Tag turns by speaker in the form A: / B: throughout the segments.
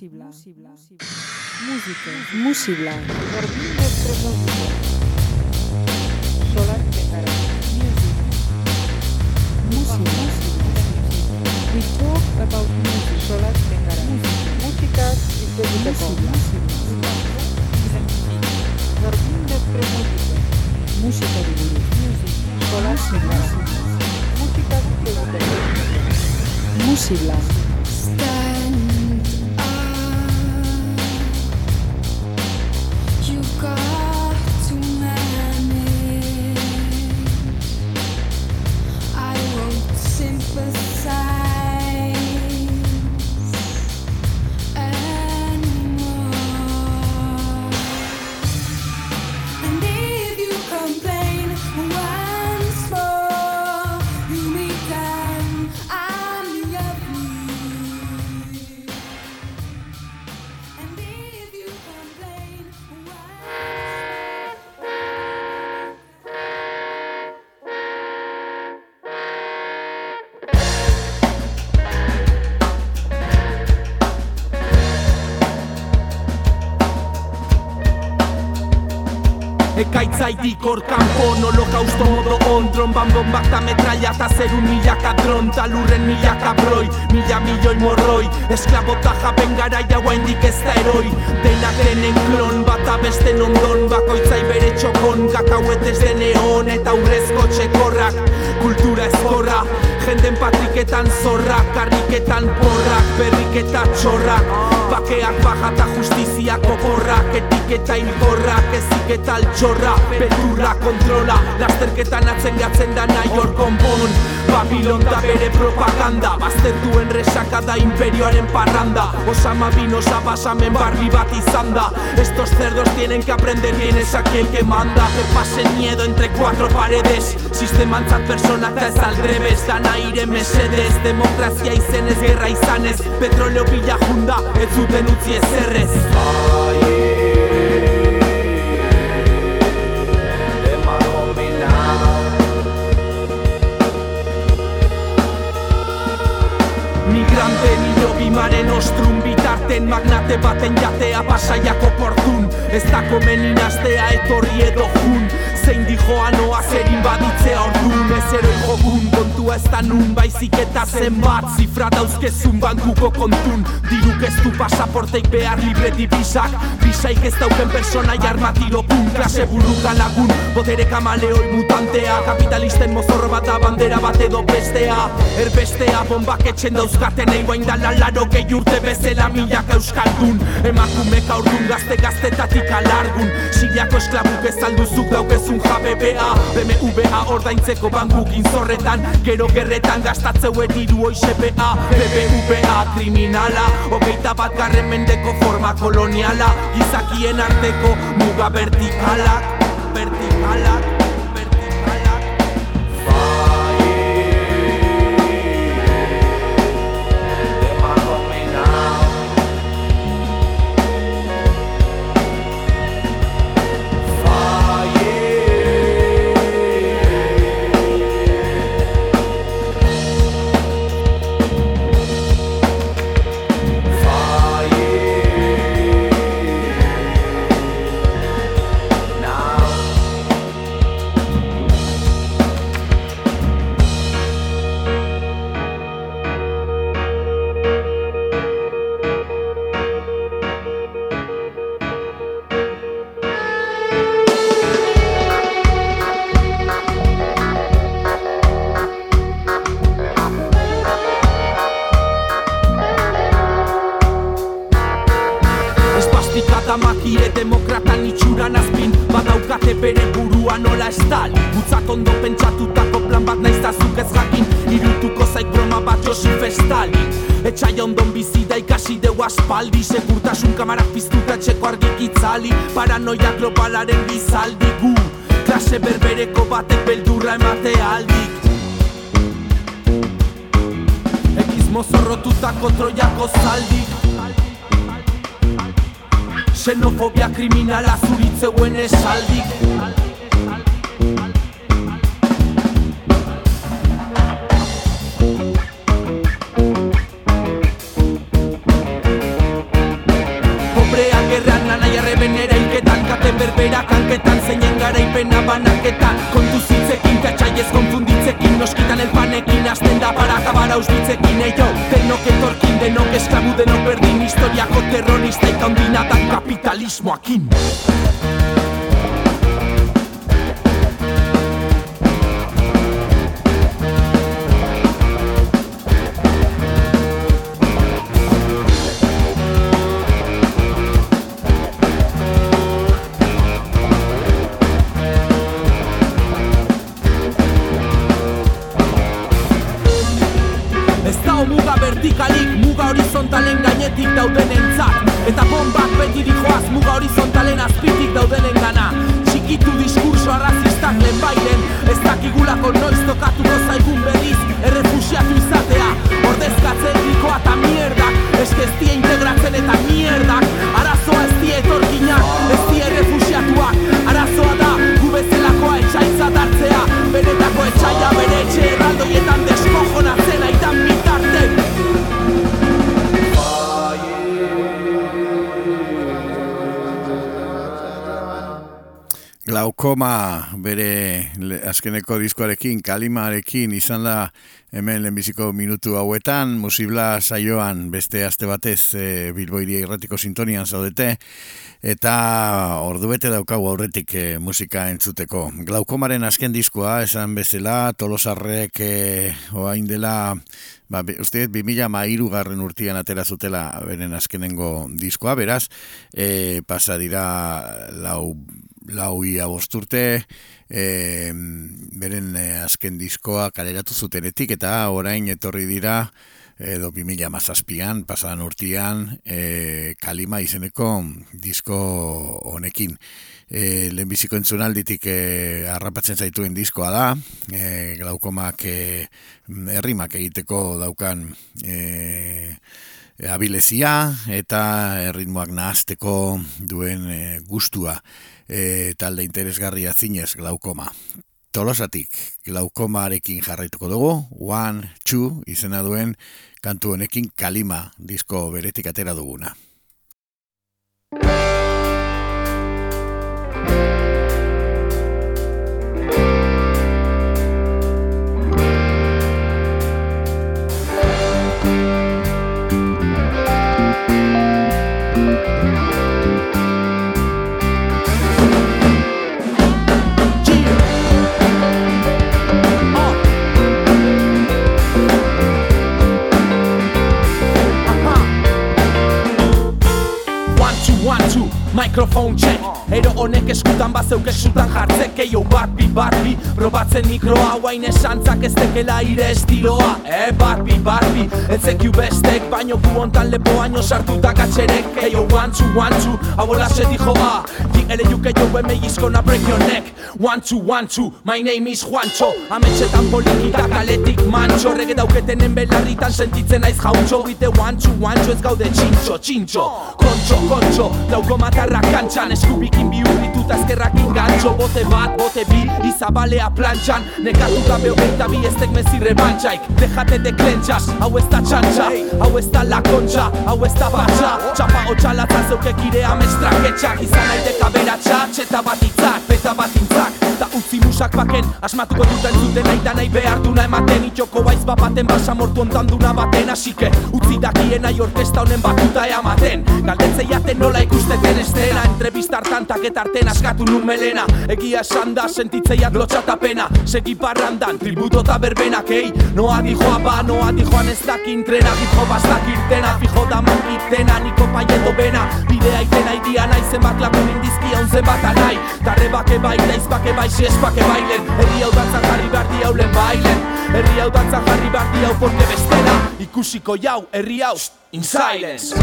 A: Música.
B: Música. Música. Solar We talk about music. Solar Música y
A: Música
B: Música
C: Música Música
D: Ekaitzaitik hor kanpon holokausto modo on Tromban bombak ta metralla ta zerun milaka dron Ta lurren milaka broi, mila milioi morroi. Esklabota japen gara jauaindik ez da eroi. Denak denen klon, bata besten ondon Bakoitzai bere txokon, kakauet ez deneon Eta urrezko txekorrak, kultura ezkorra. Jenden patriketan zorrak, karriketan porrak Berriketa txorrak, bakeak baja ta justiziak oborrak Etiketa hilkorrak, ezik eta altxorra Beldurra kontrola, lasterketan atzen gatzen da nahi hor konpon. Babilon da bere propaganda Baztertuen resaka da imperioaren parranda. Osama bin osa basamen barri bat izan da. Estos cerdos tienen que aprender bien es aquel que manda. Que pasen miedo entre cuatro paredes. Sistemantzat persona eta ez aldrebes Dan aire mesedez Demokrazia izenez, gerra izanez Petroleo bila junda, ez zuten utzi ezerrez. Migrante nilo bimaren ostrum bitarten Magnate baten jatea pasaiako portun. Ez da komeni nastea etorri edo jun Zein dijoa noa zerin baditzea ordun Ez eroi jokun kontua ez da nun Baizik eta zenbat zifra dauzkezun bankuko kontun. Diruk ez du pasaporteik behar libre dibisak Bisaik ez dauken persona jarmatilo pun Klase burruka lagun, botere kamaleoi mutantea Kapitalisten mozorro bat bandera bat edo bestea. Erbestea bombak etxen dauzkaten Eibain dala laro gehi urte bezala milaka euskaldun. Emakumeka urdun gazte gaztetatik alargun. Siriako esklabuk ez alduzuk daukezun jabe bea BMWa ordaintzeko bankukin zorretan. Gero gerretan gastatzeuen hiru OISPA BBVA kriminala. Hogeita bat garren mendeko forma koloniala. Gizakien arteko muga Vertikalak Vertikalak kriminala zuritzeuen esaldik horizontalen gainetik dauden entzat Eta bombak beti dijoaz muga horizontalen azpitik daudenen gana Txikitu diskurso arrazistak lehen Ez dakigulako noiz tokatuko zaigun berriz Errefusiatu izatea. Ordezkatzen dikoa eta mierdak. Ez que ez die integratzen eta mierdak. Arazoa ez die etorkinak, ez die errefusiatuak Arazoa da, gu bezalakoa etxaitza dartzea. Benetako etxaia bere etxe erraldoietan deskojonatzen
E: Glaukoma bere azkeneko diskoarekin, kalimarekin izan da hemen lehenbiziko minutu hauetan, musibla saioan beste aste batez e, Bilboiria irratiko sintonian zaudete, eta ordu bete daukagu aurretik e, musika entzuteko. Glaukomaren azken diskoa, esan bezala, tolosarrek e, oain dela Ba, uste dut, 2000 garren urtian atera zutela beren azkenengo diskoa, beraz, e, pasa dira lau, lau ia bosturte, e, beren e, azken diskoa kaleratu zutenetik, eta orain etorri dira, edo 2000 mazazpian, pasadan urtian, e, kalima izeneko disko honekin. E, lehenbiziko entzunalditik e, harrapatzen zaituen diskoa da, e, glaukomak e, herrimak egiteko daukan e, abilezia eta erritmoak nahazteko duen e, gustua e, talde interesgarria zinez glaukoma. Tolosatik glaukomarekin jarraituko dugu, One, Two izena duen kantu honekin kalima disko beretik atera duguna.
D: Microphone check. Ero honek eskutan bazeuk eskutan jartzek Eio bat bi, bat bi, probatzen mikroa Guain esantzak ez tekela ire estiloa. E, bat bi, bat bi, etzekiu bestek Baino gu hontan lepo baino sartuta katxerek Eio one, two, one, two, hau se dijo a Di ere juke jo eme gizkona break your neck? One, two, one, two, my name is Juancho. Ametxetan politika kaletik mancho. Rege dauketenen belarritan sentitzen naiz jauntxo. Bite one, two, one, two, ez gaude txintxo, txintxo. Kontxo, kontxo, lauko matarrak kantxan Eskubikin bihurrituta ezkerrakin gantxo Bote bat, bote bi, izabalea plantxan. Nekatu gabe hogeita bi eztek mezi rebantxaik Dejate de klentzas, hau ez da txantxa. Hau ez da la kontxa, hau ez da batxa. Txapa hotxalatza zeukek ire amestraketxak Izan naiteka beratxa, txeta bat itzak, beta bat intzak. Da utzi musak baken, asmatuko duten zuten nahi da nahi behar duna ematen. Itxoko baiz bat baten basa mortu ontan duna baten. Asike, utzi dakien nahi orkesta honen batuta eamaten Galdetzei jaten nola ikusteten estena. Entrevistar tantak eta arten askatu nun melena Egia esan da sentitzeiat lotxatapena Segi parrandan, tributo eta berbenak, ei. Noa dijoa ba, noa dijoan ez dakin trena. Dijo bastak irtena, fijo da mankitena Niko paieto bena, bidea itena idia nahi Zenbat lagun indizkia un zenbat anai Tarrebake bai, daizpake bai, siespake bailen. Herri hau dantzan jarri behar di haulen bailen. Herri hau dantzan jarri behar di hau porque bestela. Ikusiko jau, herri hau, in silence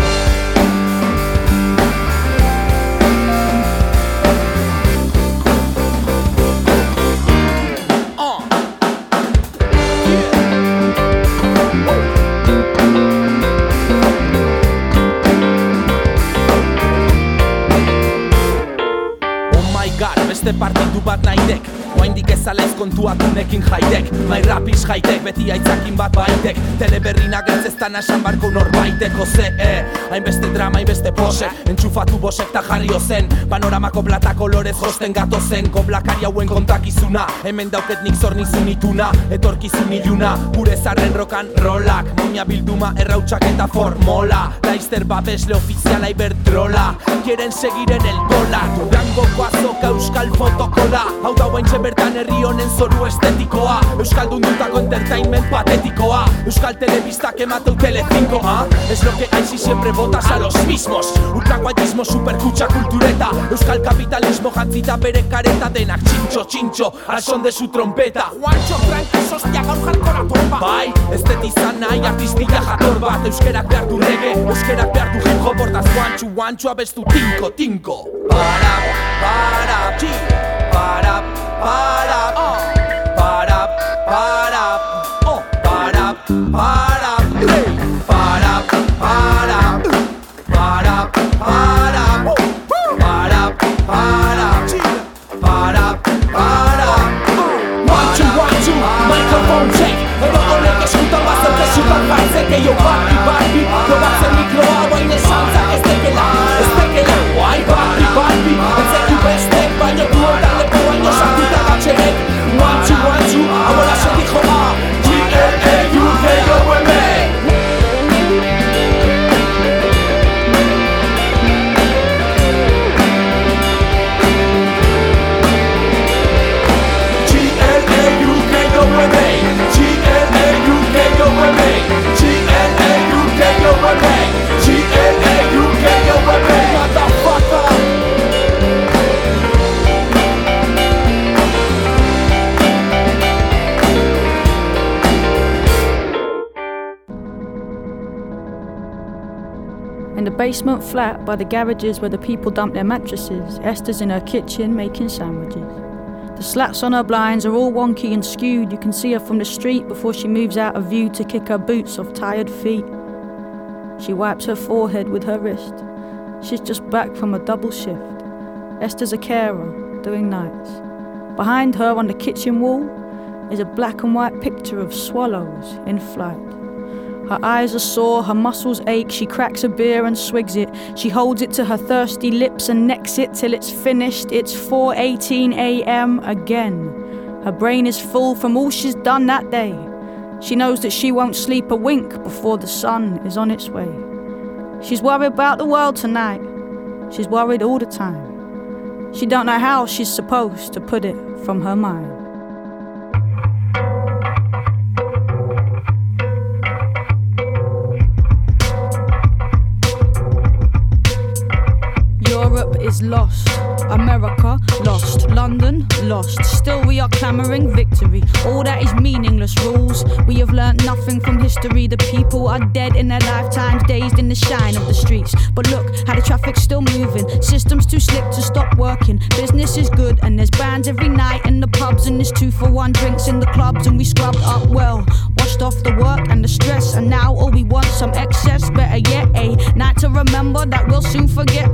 D: beste parte du bat nahi Oaindik ezalez kontua tunekin jaitek? My rapis jaitek, beti aitzakin bat baitek Teleberrina gertzeztan esan barko norbaiteko ze eh? Hainbeste drama, hainbeste pose. Entxufatu bosek ta jarri ozen. Panoramako plata kolorez josten gato zen Koblakari hauen kontakizuna. Hemen dauket nik zornizun ituna Etorkizun iluna Gure zarren rokan rolak. Moña bilduma errautsak eta formola. Laizter babesle ofiziala ibertrola Quieren seguir en el dólar Durangoko azoka euskal fotokola. Hau da guaintxe bertan herri honen zoru estetikoa. Euskal dundutako entertainment patetikoa. Euskal telebistak emateu telecinco ah? Es lo que hay si siempre votas a los mismos. Ultraguayismo, superkutxa kultureta. Euskal kapitalismo jantzita bere kareta Denak. Txintxo, txintxo, al son de su trompeta. Juancho, tranqui, hostia, gaur jarkora torba Bai, estetizan nahi artistia jator bat. Euskerak behar du rege, euskerak behar du hip hop. Hortaz guantxu, guantxu abestu tinko, tinko. Para, para, para, para, Zobaczcie mi kloa,
F: bo nie basement flat by the garages where the people dump their mattresses, Esther's in her kitchen making sandwiches. The slats on her blinds are all wonky and skewed. You can see her from the street before she moves out of view to kick her boots off tired feet. She wipes her forehead with her wrist. She's just back from a double shift. Esther's a carer, doing nights. Behind her on the kitchen wall is a black and white picture of swallows in flight. Her eyes are sore, her muscles ache. She cracks a beer and swigs it. She holds it to her thirsty lips and necks it till it's finished. It's 4:18 a.m. again. Her brain is full from all she's done that day. She knows that she won't sleep a wink before the sun is on its way. She's worried about the world tonight. She's worried all the time. She don't know how she's supposed to put it from her mind. Europe is lost. America lost. London lost. Still, we are clamoring victory. All that is meaningless rules. We have learnt nothing from history. The people are dead in their lifetimes, dazed in the shine of the streets. But look how the traffic's still moving. Systems too slick to stop working. Business is good, and there's bands every night in the pubs, and there's two for one drinks in the clubs, and we scrubbed up well. Washed off the work and the stress, and now all we want some excess. Better yet, a night to remember that we'll soon forget.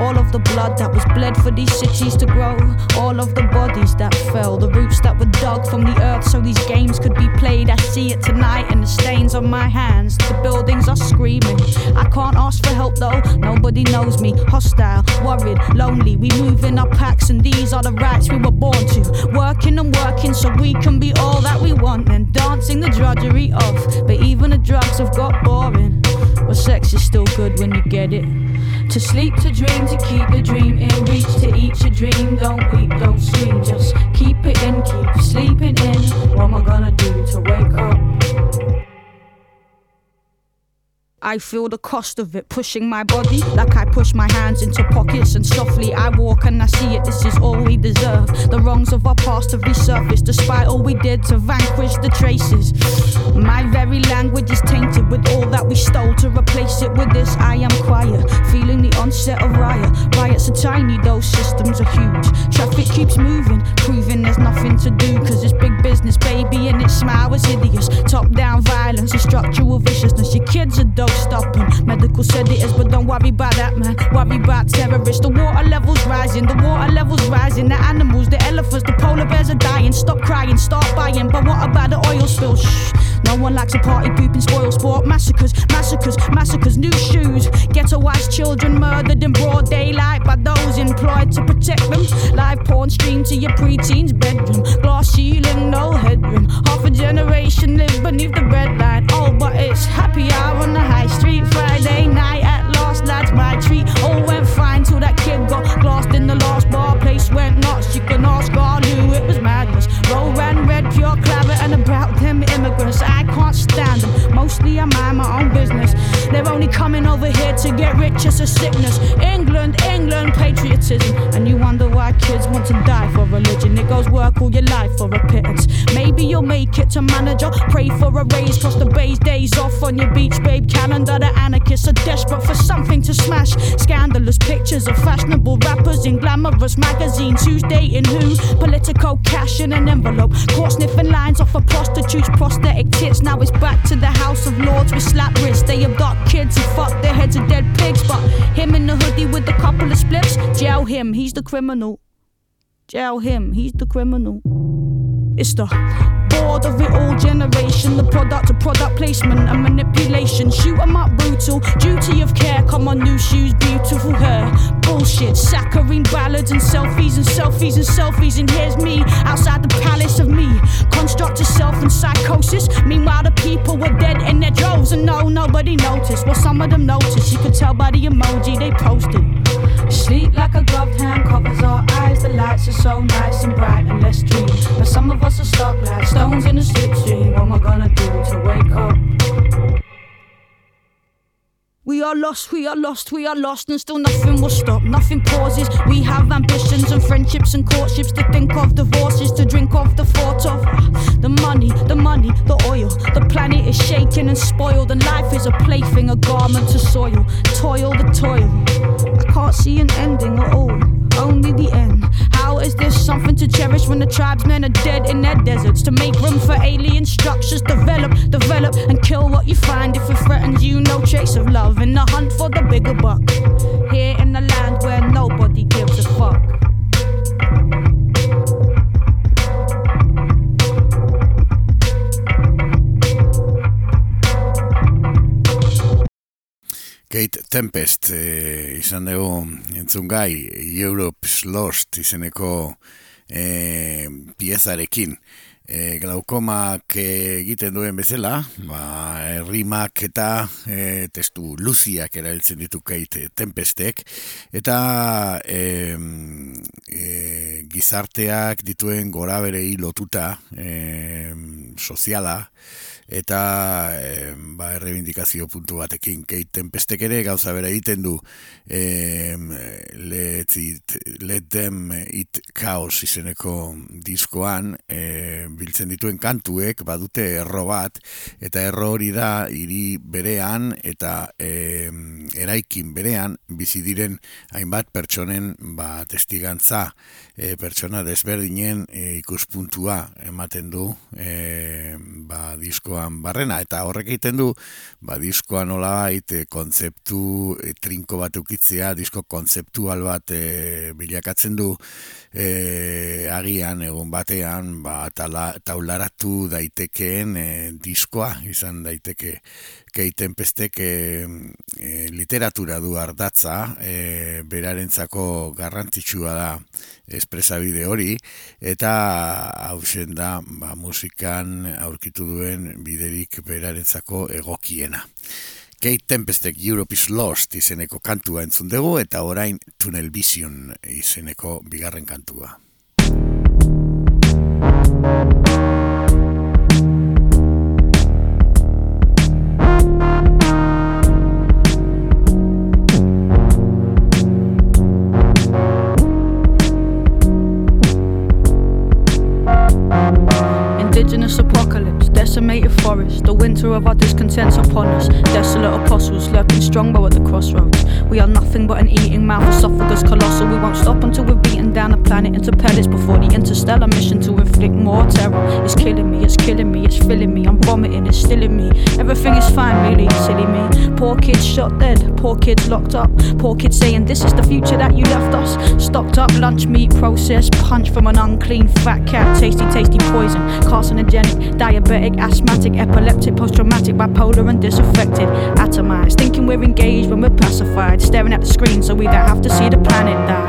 F: All of the blood that was bled for these cities to grow, all of the bodies that fell, the roots that were dug from the earth so these games could be played. I see it tonight in the stains on my hands. The buildings are screaming. I can't ask for help though, nobody knows me. Hostile, worried, lonely. We move in our packs, and these are the rights we were born to. Working and working so we can be all that we want, and dancing the drudgery off. But even the drugs have got boring. But sex is still good when you get it. To sleep, to dream, to keep the dream in reach, to eat your dream. Don't weep, don't scream, just keep it in, keep sleeping in. What am I gonna do to wake up? I feel the cost of it pushing my body like I push my hands into pockets and softly I walk and I see it. This is all we deserve. The wrongs of our past have resurfaced despite all we did to vanquish the traces. My very language is tainted with all that we stole to replace it with this. I am quiet, feeling the onset of riot. Riots are tiny, those systems are huge. Traffic keeps moving, proving there's nothing to do. Cause it's big business, baby, and its smile was hideous. Top down violence structural viciousness. Your kids are dosed stopping. Medical said it is, but don't worry about that, man. Worry about terrorists. The water level's rising, the water level's rising. The animals, the elephants, the polar bears are dying. Stop crying, start buying. But what about the oil spill? Shh. No one likes a party pooping spoil sport. Massacres, massacres, massacres. New shoes. Ghettoized children murdered in broad daylight by those employed to protect them. Live porn streamed to your preteen's bedroom. Glass ceiling, no headroom. Half a generation live beneath the red line. Oh, but it's happy hour a sickness. England, England, patriotism. And you wonder why kids want to die religion. It goes work all your life for a pittance. Maybe you'll make it to manager. Pray for a raise, cross the bay's days off on your beach, babe calendar. The anarchists are desperate for something to smash. Scandalous pictures of fashionable rappers in glamorous magazines. Who's dating who? Political cash in an envelope. Caught sniffing lines off of prostitutes, prosthetic tits. Now it's back to the House of Lords with slap wrists. They abduct kids and fuck their heads of dead pigs. But him in the hoodie with a couple of spliffs, jail him, he's the criminal. Jail him, he's the criminal. It's the bored of it all generation, the product of product placement and manipulation. Shoot 'em up brutal, duty of care. Come on, new shoes, beautiful hair. Bullshit, saccharine ballads and selfies and selfies and selfies. And here's me outside the palace of me. Construct of self and psychosis. Meanwhile, the people were dead in their droves, and no, nobody noticed. Well, some of them noticed. You could tell by the emoji they posted. Sleep like a gloved hand covers our eyes. The lights are so nice and bright and let's dream. But some of us are stuck like stones in a slipstream. What am I gonna do to wake up? We are lost, we are lost, we are lost, and still nothing will stop, nothing pauses. We have ambitions and friendships and courtships to think of, divorces to drink of, the thought shaken and spoiled, and life is a plaything, a garment to soil. Toil, the toil. I can't see an ending at all, only the end. How is this something to cherish when the tribesmen are dead in their deserts? To make room for alien structures, develop, develop, and kill what you find if it threatens you. No trace of love in the hunt for the bigger buck. Here in the land
E: Kate Tempest e, izan dugu entzun gai Europe's Lost izeneko e, piezarekin. E, glaukomak egiten duen bezala, ba, rimak eta e, testu luziak erabiltzen ditu Kate Tempestek, eta e, e, gizarteak dituen gora berei lotuta e, soziala, eta e, ba, errebindikazio puntu batekin. Keiten pestek ere gauza bera egiten du. E, let, it, let them it chaos izeneko diskoan e, biltzen dituen kantuek badute erro bat. Eta erro hori da hiri berean eta e, eraikin berean bizi diren hainbat pertsonen ba, testigantza e, pertsona desberdinen e, ikuspuntua ematen du e, ba, diskoan barrena eta horrek egiten du ba, diskoa nola bait kontzeptu e, trinko bat ukitzea disko kontzeptual bat e, bilakatzen du e, agian egun batean ba, tala, taularatu daitekeen e, diskoa izan daiteke keiten pestek e, e, literatura du ardatza e, berarentzako garrantzitsua da espresabide hori eta hausen da ba, musikan aurkitu duen biderik berarentzako egokiena. Kate Tempestek Europe is Lost izeneko kantua entzun dugu eta orain Tunnel Vision izeneko bigarren kantua.
F: Shelter of our discontents upon us. Desolate apostles lurking strongbow at the crossroads. We are nothing but an eating mouth, esophagus colossal. We won't stop until we've beaten down the planet into pellets before the interstellar mission to inflict more terror. It's killing me, it's killing me, it's filling me. I'm vomiting, it's stilling me. Everything is fine, really, silly me. Poor kids shot dead, poor kids locked up. Poor kids saying this is the future that you left us. Stocked up lunch meat processed, punch from an unclean fat cat. Tasty, tasty poison. Carcinogenic, diabetic, asthmatic, epileptic, post traumatic, bipolar, and disaffected. Atomized, thinking we're engaged when we're pacified. Staring at the screen so we don't have to see the planet die.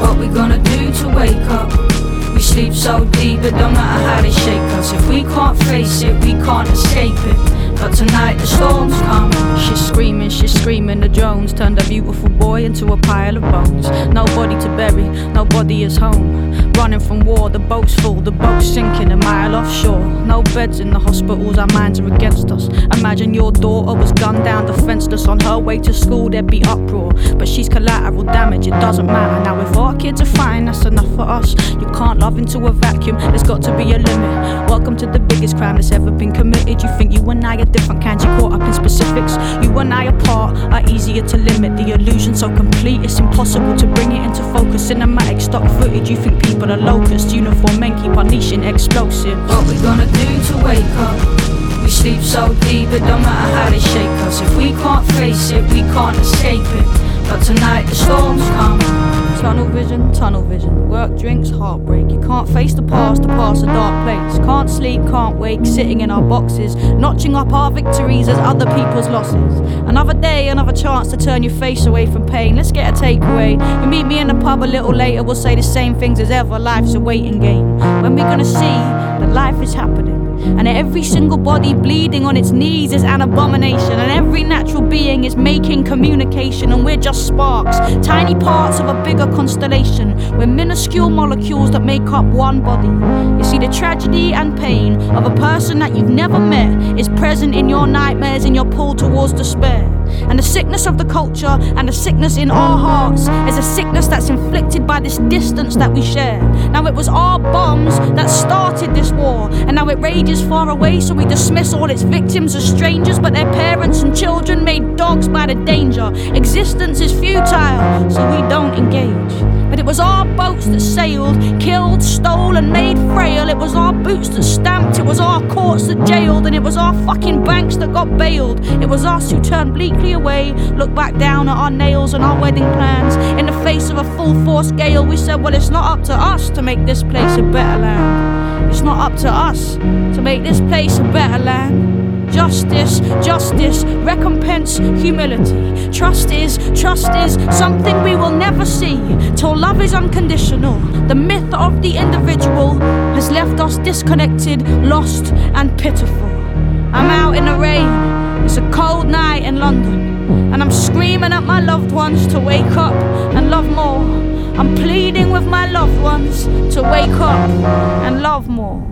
F: What we gonna do to wake up? We sleep so deep, it don't matter how they shake us. If we can't face it, we can't escape it. But tonight the storms come. She's screaming, she's screaming. The drones turned a beautiful boy into a pile of bones. Nobody to bury, nobody is home. Running from war, the boat's full, the boat's sinking a mile offshore. No beds in the hospitals, our minds are against us. Imagine your daughter was gunned down defenseless on her way to school, there'd be uproar. But she's collateral damage, it doesn't matter. Now, if our kids are fine, that's enough for us. You can't love into a vacuum, there's got to be a limit. Welcome to the biggest crime that's ever been committed. You think you and I are different kinds, you caught up in specifics. You and I apart are easier to limit. The illusion so complete, it's impossible to bring it into focus. Cinematic stock footage, you think people are locusts. Uniform men keep unleashing explosives. What we gonna do to wake up? We sleep so deep, it don't matter how they shake us. If we can't face it, we can't escape it. But tonight the storms come. Tunnel vision, tunnel vision. Work, drinks, heartbreak. You can't face the past, the past a dark place. Can't sleep, can't wake, sitting in our boxes, notching up our victories as other people's losses. Another day, another chance to turn your face away from pain. Let's get a takeaway. You meet me in the pub a little later, we'll say the same things as ever. Life's a waiting game. When we gonna see that life is happening? And every single body bleeding on its knees is an abomination. And every natural being is making communication. And we're just sparks, tiny parts of a bigger constellation. We're minuscule molecules that make up one body. You see, the tragedy and pain of a person that you've never met is present in your nightmares, in your pull towards despair. And the sickness of the culture and the sickness in our hearts is a sickness that's inflicted by this distance that we share. Now, it was our bombs that started this war, and now it rages far away, so we dismiss all its victims as strangers, but their parents and children made dogs by the danger. Existence is futile, so we don't engage. But it was our boats that sailed, killed, stole, and made frail. It was our boots that stamped, it was our courts that jailed, and it was our fucking banks that got bailed. It was us who turned bleakly away, looked back down at our nails and our wedding plans. In the face of a full force gale, we said, Well, it's not up to us to make this place a better land. It's not up to us to make this place a better land. Justice, justice, recompense, humility. Trust is, trust is something we will never see till love is unconditional. The myth of the individual has left us disconnected, lost, and pitiful. I'm out in the rain, it's a cold night in London, and I'm screaming at my loved ones to wake up and love more. I'm pleading with my loved ones to wake up and love more.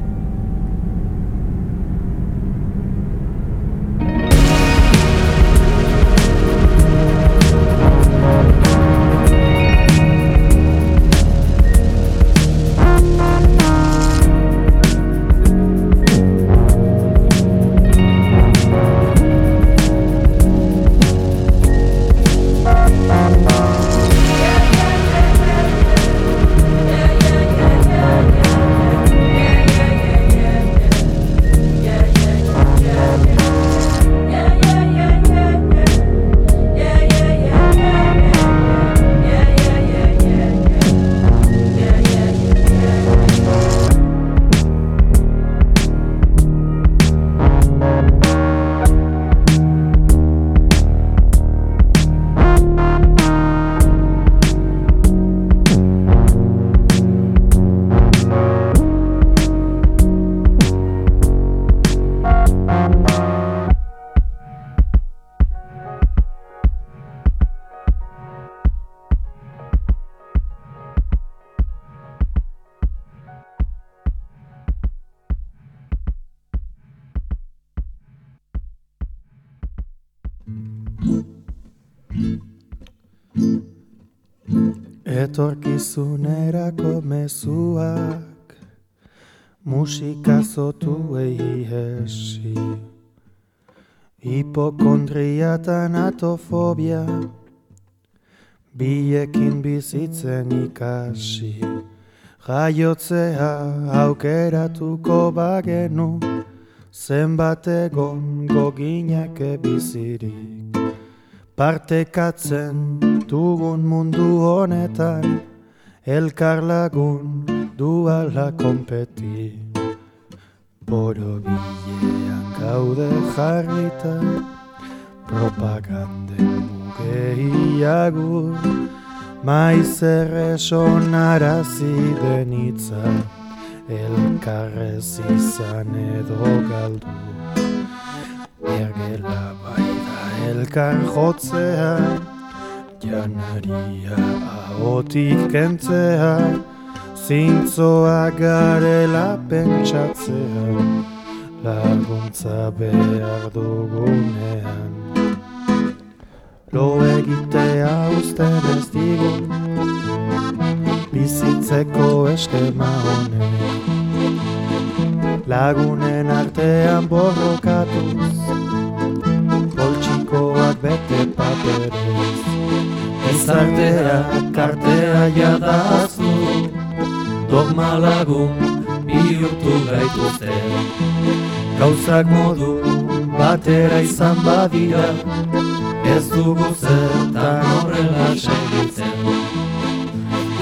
G: Etorkizunerako mezuak musika zotu hesi. Hipokondria eta natofobia Biekin bizitzen ikasi. Jaiotzea aukeratuko bagenu Zenbat egon goginak bizirik Partekatzen dugun mundu honetan Elkar lagun duala konpeti. Boro gaude jarrita Propaganden mugeiagur Maiz erreson arazi denitza Elkarrez izan edo galdu. Ergela bai da elkar jotzea Janaria ahotik kentzea Zintzoa garela pentsatzea Laguntza behar dugunean. Lo egitea usten ez digun Bizitzeko eskema honek. Lagunen artean borrokatuz bete paperez Ez. Artea, kartea jadazu. Dogma lagun bihurtu gaituzte Gauzak modu batera izan badira. Ez dugu zertan horrela segitzen.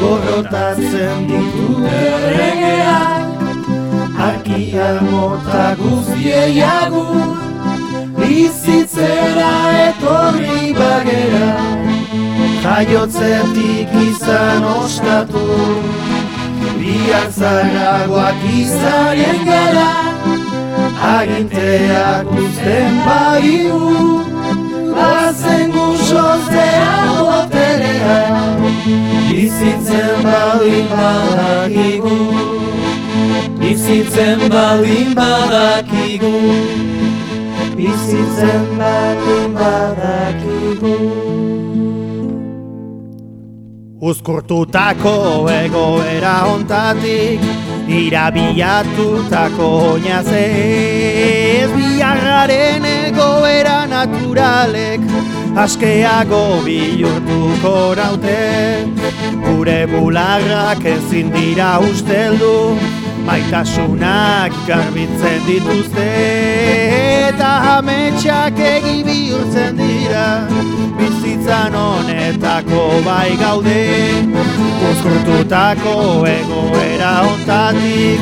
G: Gorrotatzen ditu erregeak Arkia mota guztiei agur. Bizitzera bagera Jaiotzetik izan ostatu. Biak zaragoak izarien gara Aginteak uzten bagiu Bazen guzoztea boterea Bizitzen baldin badakigu. Bizitzen baldin badakigu Bizitzen baldin badakigu. Uzkurtutako egoera hontatik Irabiatutako oinazez Biarraren egoera naturalek Askeago bihurtuko naute Gure bularrak ezin dira usteldu Maitasunak garbitzen dituzte Eta ametsak egi bihurtzen dira. Bizitzan honetako bai gaude Uzkurtutako egoera hontatik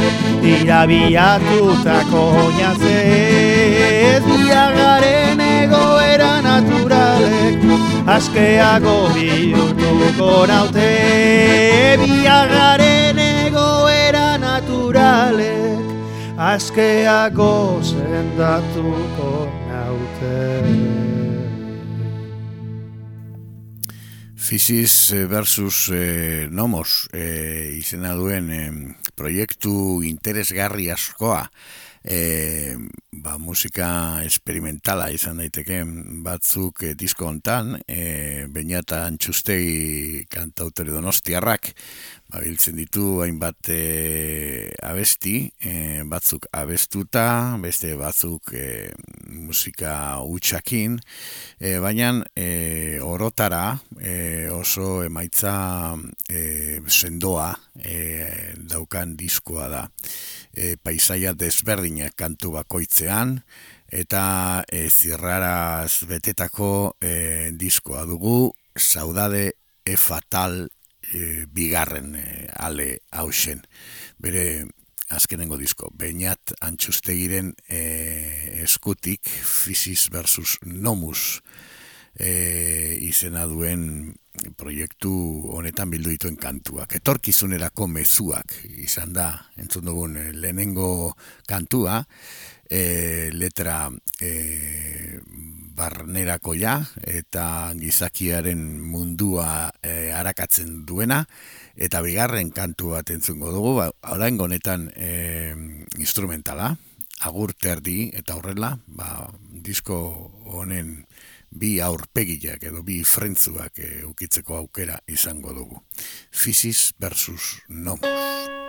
G: Irabiatutako oinazez Biagaren egoera naturalek Askeago bihurtuko naute. Biagaren naturalek Askeago sendatuko naute.
E: Fisis versus eh, Nomos eh, izena duen eh, proiektu interesgarri askoa eh, ba, musika experimentala izan daiteke batzuk eh, disko hontan eh, Beñata Antxustegi kantautore donostiarrak Babiltzen ditu hainbat e, abesti, e, batzuk abestuta, beste batzuk e, musika utxakin, e, baina e, orotara e, oso emaitza e, sendoa e, daukan diskoa da. E, paisaia desberdinak kantu bakoitzean, eta e, zirraraz betetako e, diskoa dugu, saudade e fatal e, bigarren e, ale hausen. Bere azkenengo disko, Beñat Antxustegiren e, eskutik Fisis versus Nomus e, izena duen proiektu honetan bildu dituen kantuak. Etorkizunerako mezuak izan da, entzun dugun lehenengo kantua, e, letra e, barnerako ja, eta gizakiaren mundua e, arakatzen duena, eta bigarren kantu bat entzungo dugu, ba, orain honetan e, instrumentala, agur terdi, eta horrela, ba, disko honen bi aurpegiak edo bi frentzuak e, ukitzeko aukera izango dugu. Fisis versus Nomus.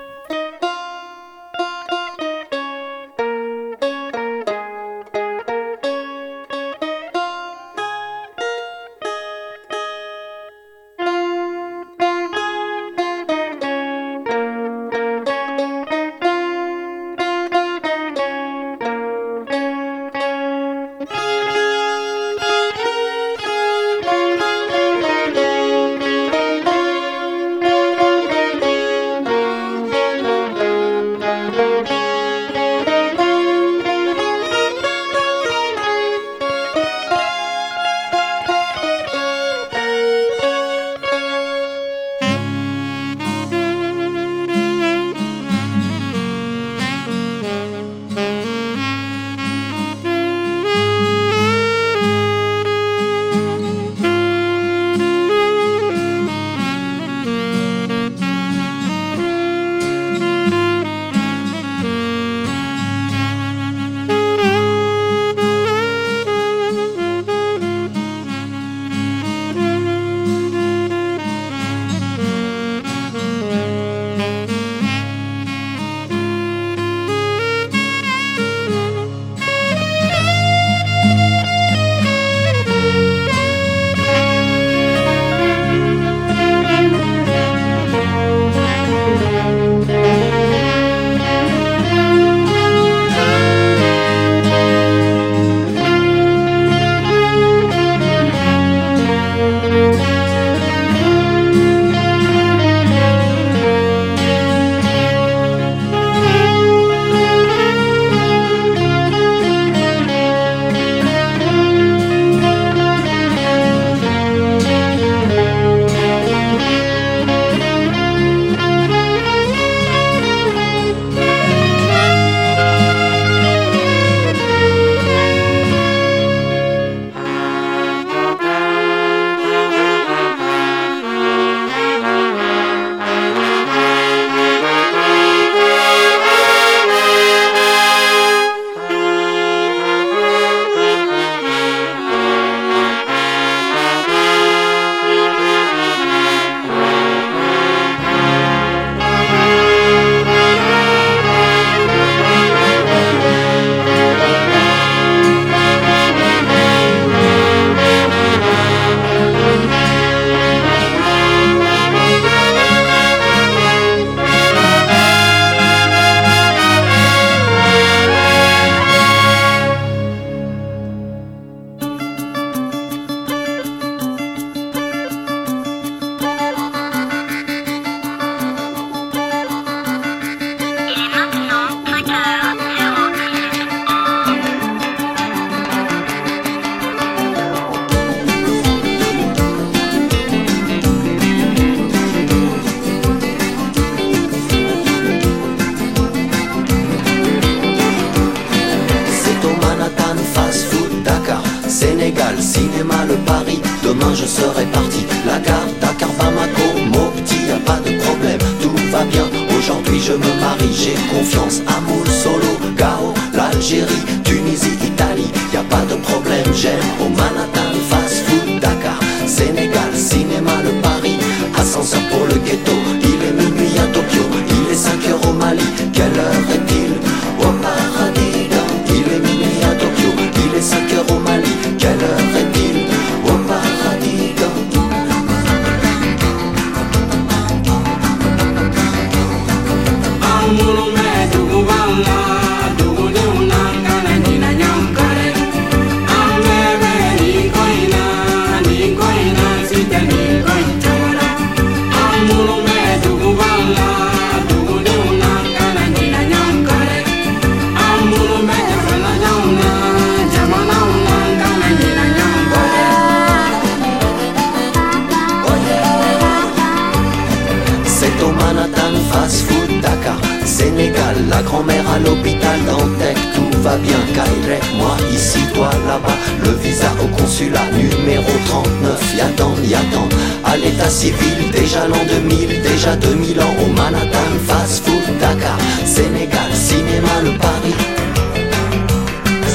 H: Civil, déjà l'an 2000, déjà 2000 ans, au Manhattan, fast food, Dakar, Sénégal, cinéma, le Paris.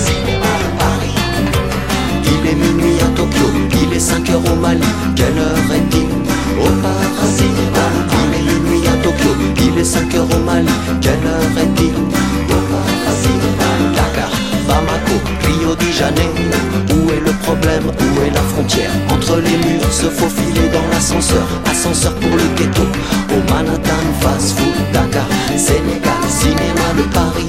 H: Cinéma, le Paris. Il est minuit à Tokyo, il est 5 heures au Mali, quelle heure est-il? Au paradis, il est minuit à Tokyo, il est 5 heures au Mali, quelle heure est-il? Au Bamako, Rio de Janeiro, où est le problème, où est la frontière? Entre les murs, se faufiler dans l'ascenseur, ascenseur pour le ghetto, au Manhattan, fast food, Dakar, Sénégal, cinéma, le Paris.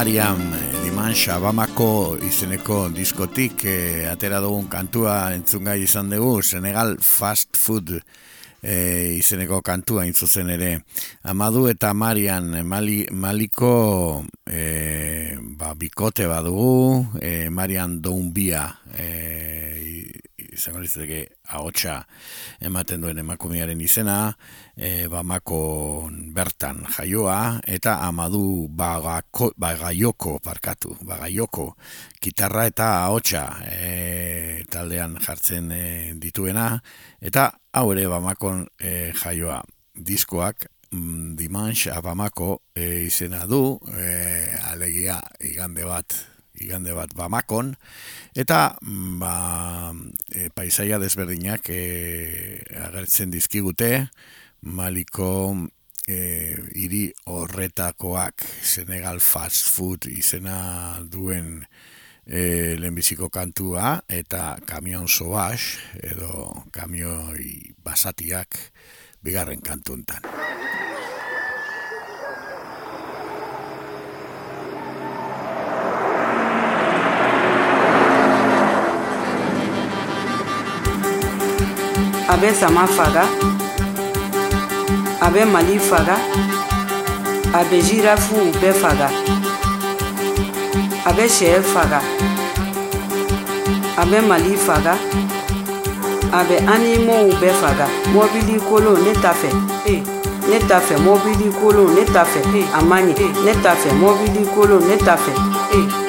E: Mariam eh, Dimanxa Bamako izeneko diskotik eh, atera dugun kantua entzungai izan dugu Senegal Fast Food eh, izeneko kantua intzuzen ere. Amadu eta Marian Mali, Maliko eh, ba, bikote badugu eh, Marian Doumbia eh, izango litzateke ahotsa ematen duen emakumearen izena, e, Bamako bertan jaioa, eta Amadu bagako, Bagaioko, parkatu, Bagaioko, gitarra eta ahotsa e, taldean jartzen e, dituena, eta hau ere Bamakon e, jaioa. Diskoak, mm, Dimanche a Bamako e, izena du, e, alegia igande bat igande bat Bamakon, eta mm, ba, e, paisaia desberdinak e, agertzen dizkigute, Maliko e, hiri horretakoak Senegal Fast Food izena duen e, lehenbiziko kantua, eta kamion soaz, edo kamioi basatiak, bigarren kantuntan.
I: a bɛ sama faga a bɛ mali faga a bɛ zirafuw bɛɛ faga a bɛ sɛ faga a bɛ mali faga a bɛ animow bɛɛ faga. Mɔbili kolon ne ta fɛ. E ne ta fɛ. Mɔbili kolon ne ta fɛ. E a man ɲi ne ta fɛ. Mɔbili kolon ne ta fɛ. E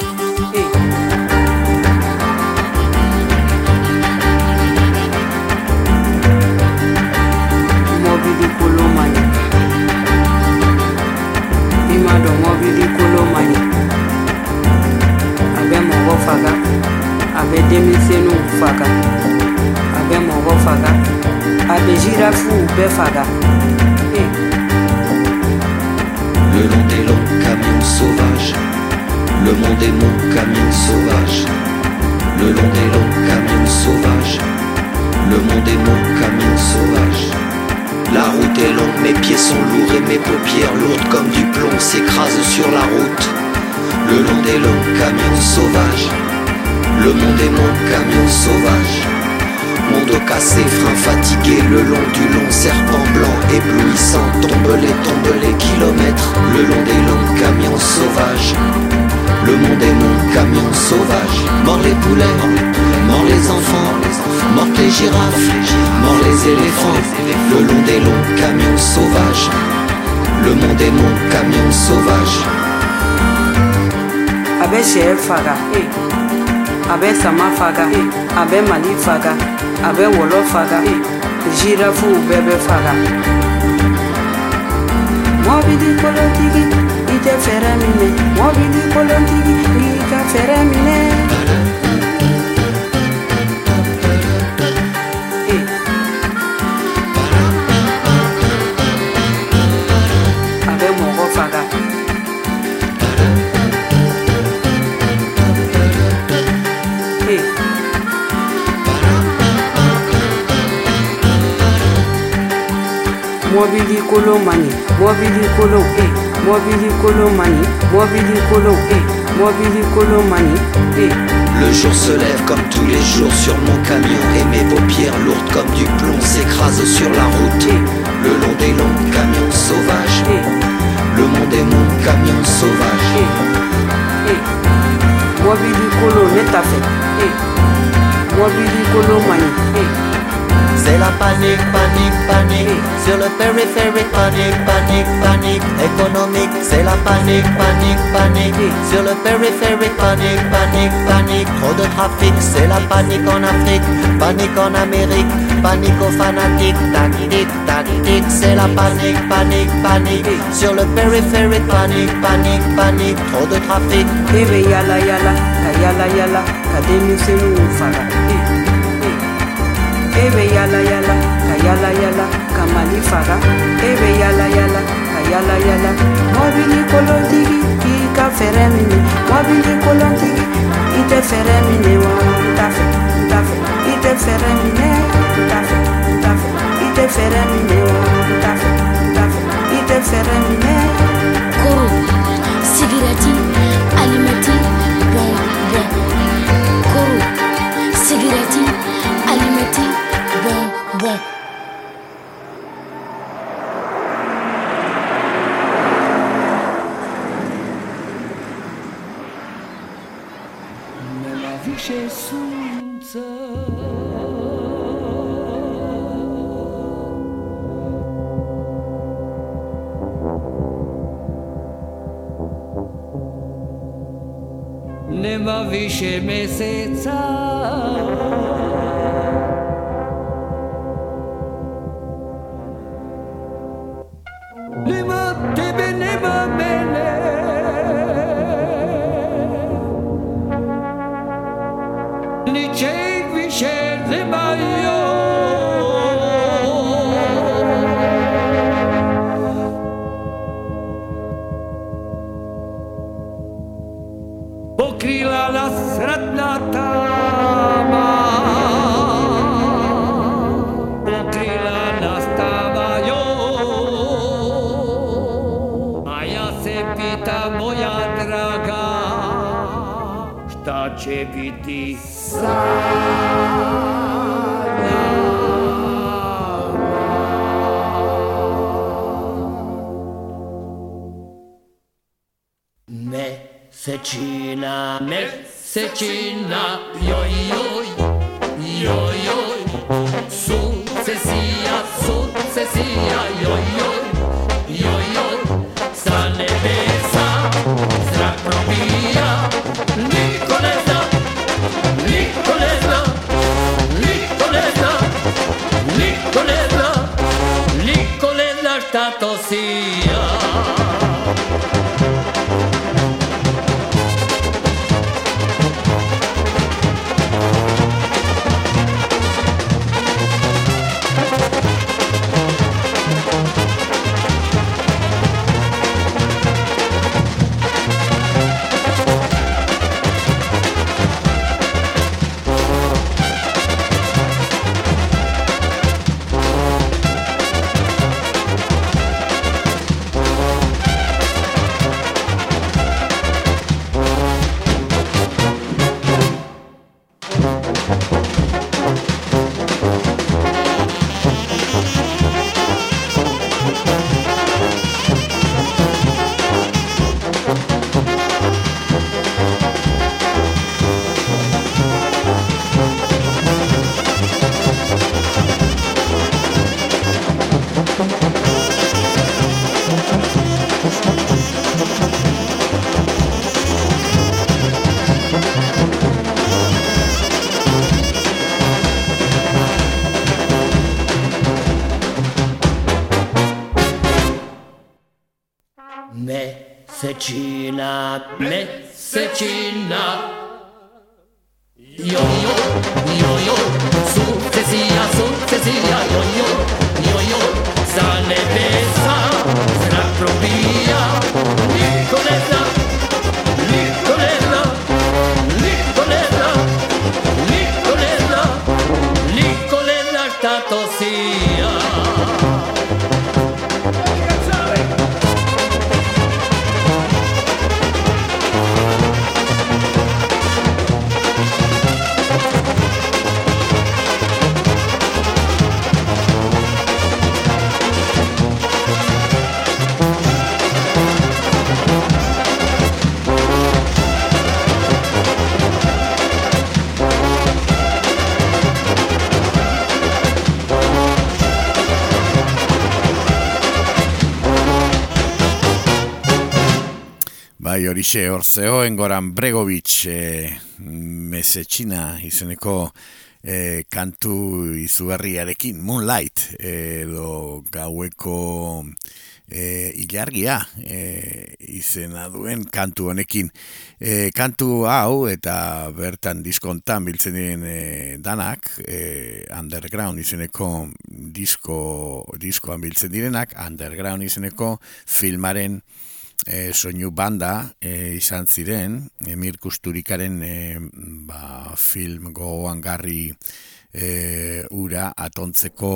H: Le long des longs camions sauvages, le monde est mon camion sauvage. Le long des longs camions sauvages, le monde est mon camion sauvage. La route est longue, mes pieds sont lourds et mes paupières lourdes comme du plomb s'écrasent sur la route. Le long des longs camions sauvages, le monde est mon camion sauvage. Mon dos cassé, frein fatigué, le long du long serpent blanc éblouissant, tombe les, tombe les kilomètres, le long des longs camions sauvages. Le monde est mon camion sauvage. Mort les poulets, mort les enfants, mort les girafes, mort les éléphants. Le long des longs camions sauvages. Le monde est mon camion sauvage.
I: a bɛ sɛ faga eh, a bɛ sama faga eh, a bɛ mali faga a bɛ wɔlɔ faga. Zirafuw bɛɛ bɛ faga. Mɔbili kolotigi i tɛ fɛrɛ minɛ mɔbili kolotigi i ka fɛrɛ minɛ mɔbili kolon man ɲi mɔbili kolon e mɔbili kolon man ɲi mɔbili kolon e mɔbili kolon man ɲi e.
H: Le jour se lève comme tous les jours sur mon camion et mes paupières lourdes comme du plomb s'écrasent sur la route. Le long des longs camions sauvages, le monde est mon camion sauvage.
I: e mɔbili kolon ne ta fɛ
J: C'est la panique, panique, panique. Sur le périphérique, panique, panique, panique. Économique, c'est la panique, panique, panique. Sur le périphérique, panique, panique, panique. Trop de trafic, c'est la panique en Afrique. Panique en Amérique, panique aux fanatiques. Tactique, tactique, c'est la panique, panique, panique. Sur le périphérique, panique, panique, panique. Trop de trafic.
I: Bɛ yala yala yala yala. Ka denmisɛnninw faga e e e bɛ yala yala ka yala yala ka mali faga e bɛ yala yala ka yala yala. Mɔbili kolontigi k'i ka fɛɛrɛ minɛ mɔbili kolontigi i tɛ fɛɛrɛ minɛ wa n t'a fɛ n t'a fɛ i tɛ fɛɛrɛ minɛ n t'a fɛ n t'a fɛ i tɛ fɛɛrɛ minɛ wa n t'a fɛ n t'a fɛ i tɛ fɛɛrɛ minɛ.
K: koro sigirɛti
L: Nema više meseca
E: horixe, hor zegoen goran Bregovic e, mesetxina izeneko e, kantu izugarriarekin, Moonlight, edo gaueko e, ilargia e, izena duen kantu honekin. E, kantu hau eta bertan diskontan biltzen diren e, danak, e, underground izeneko disko, diskoan biltzen direnak, underground izeneko filmaren e, soinu banda e, izan ziren, Emir Kusturikaren e, ba, film gogoangarri e, ura atontzeko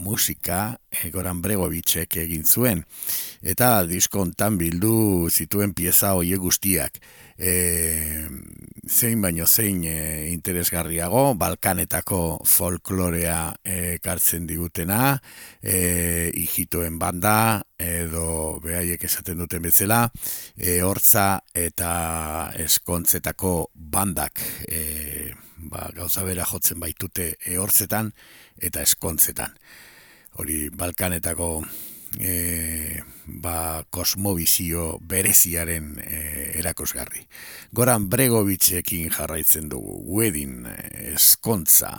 E: musika e, Goran Bregovicek egin zuen. Eta diskontan bildu zituen pieza hoie guztiak. E, zein baino zein e, interesgarriago, Balkanetako folklorea ekartzen digutena, e, ijitoen banda, edo behaiek esaten duten bezala, e, hortza eta eskontzetako bandak e, ba, gauza bera jotzen baitute ehortzetan eta eskontzetan. Hori Balkanetako e, ba, kosmobizio bereziaren e, erakosgarri. Goran Bregovitzekin jarraitzen dugu, wedding eskontza.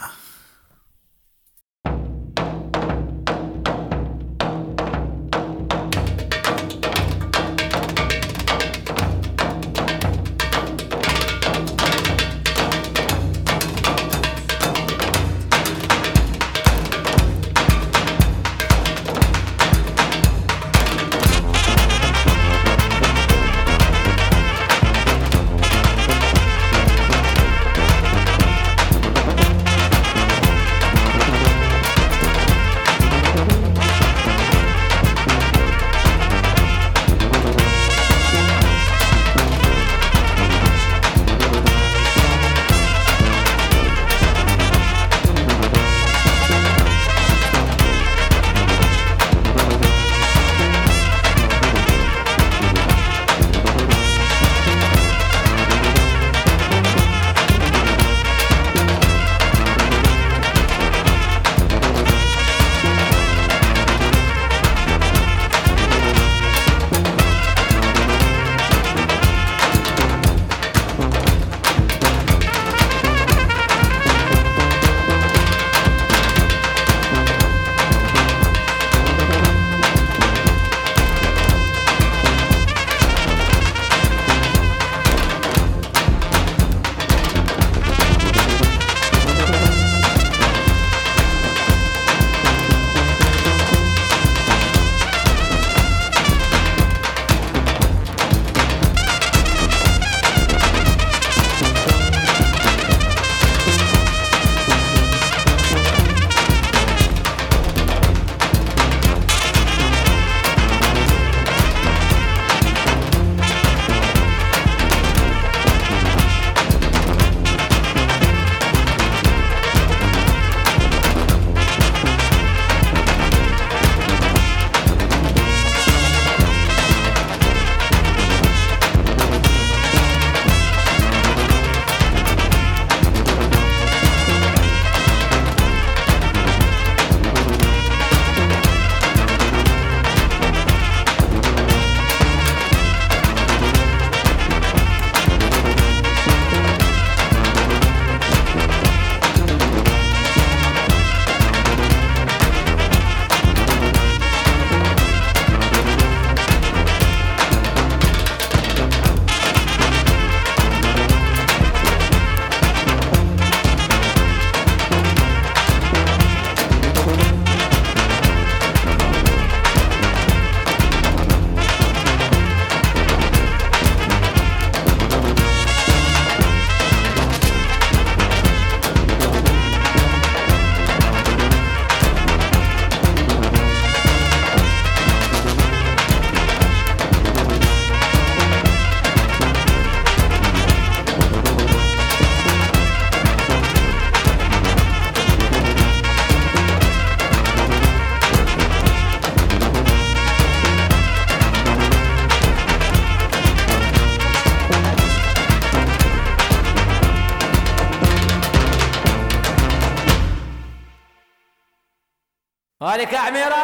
L: câmera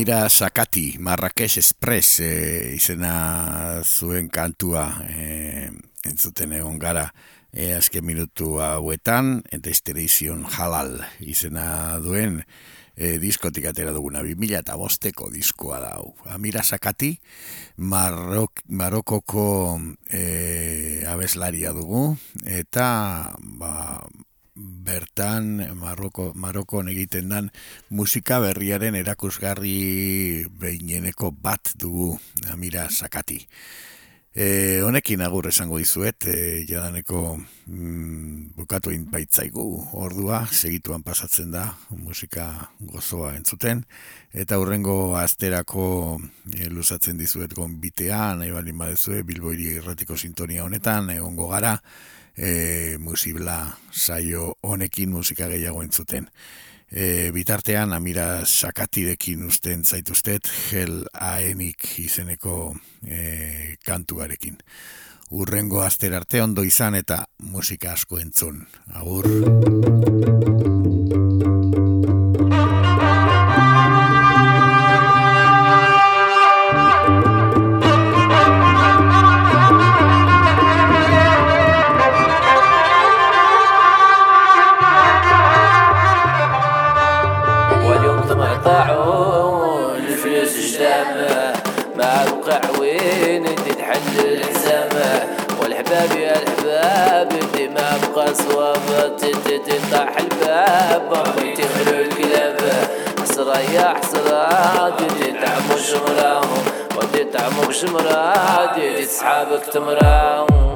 E: Amira Sakati, Marrakech Express e, izena zuen kantua e, entzuten egon gara e, azken minutu hauetan, Destination Halal izena duen e, diskotik atera duguna, 2000 eta bosteko diskoa da hau. Amira Sakati, Marrok, Marokoko e, abeslaria dugu, eta ba, bertan Marroko, Marokon egiten dan musika berriaren erakusgarri behineneko bat dugu amira sakati. E, honekin agur esango dizuet, e, jadaneko mm, bukatu inpaitzaigu ordua, segituan pasatzen da musika gozoa entzuten, eta hurrengo asterako e, luzatzen dizuet gonbitea, nahi bali badezue, bilboiri erratiko sintonia honetan, egongo gara, e, musibla saio honekin musika gehiago entzuten. E, bitartean, amira sakatirekin usten zaituztet, gel aenik izeneko e, kantuarekin. Urrengo aster arte ondo izan eta musika asko entzun. Agur.
M: السلامة ما وقع وين تنحل الحسامة والحباب يا الحباب ديما بقى صوابة. تطاح الباب وتخلو الكلابة حسرة يا حسرة انتي تعمو شمراهم ودي تعمو شمراهم انتي صحابك
A: تمراهم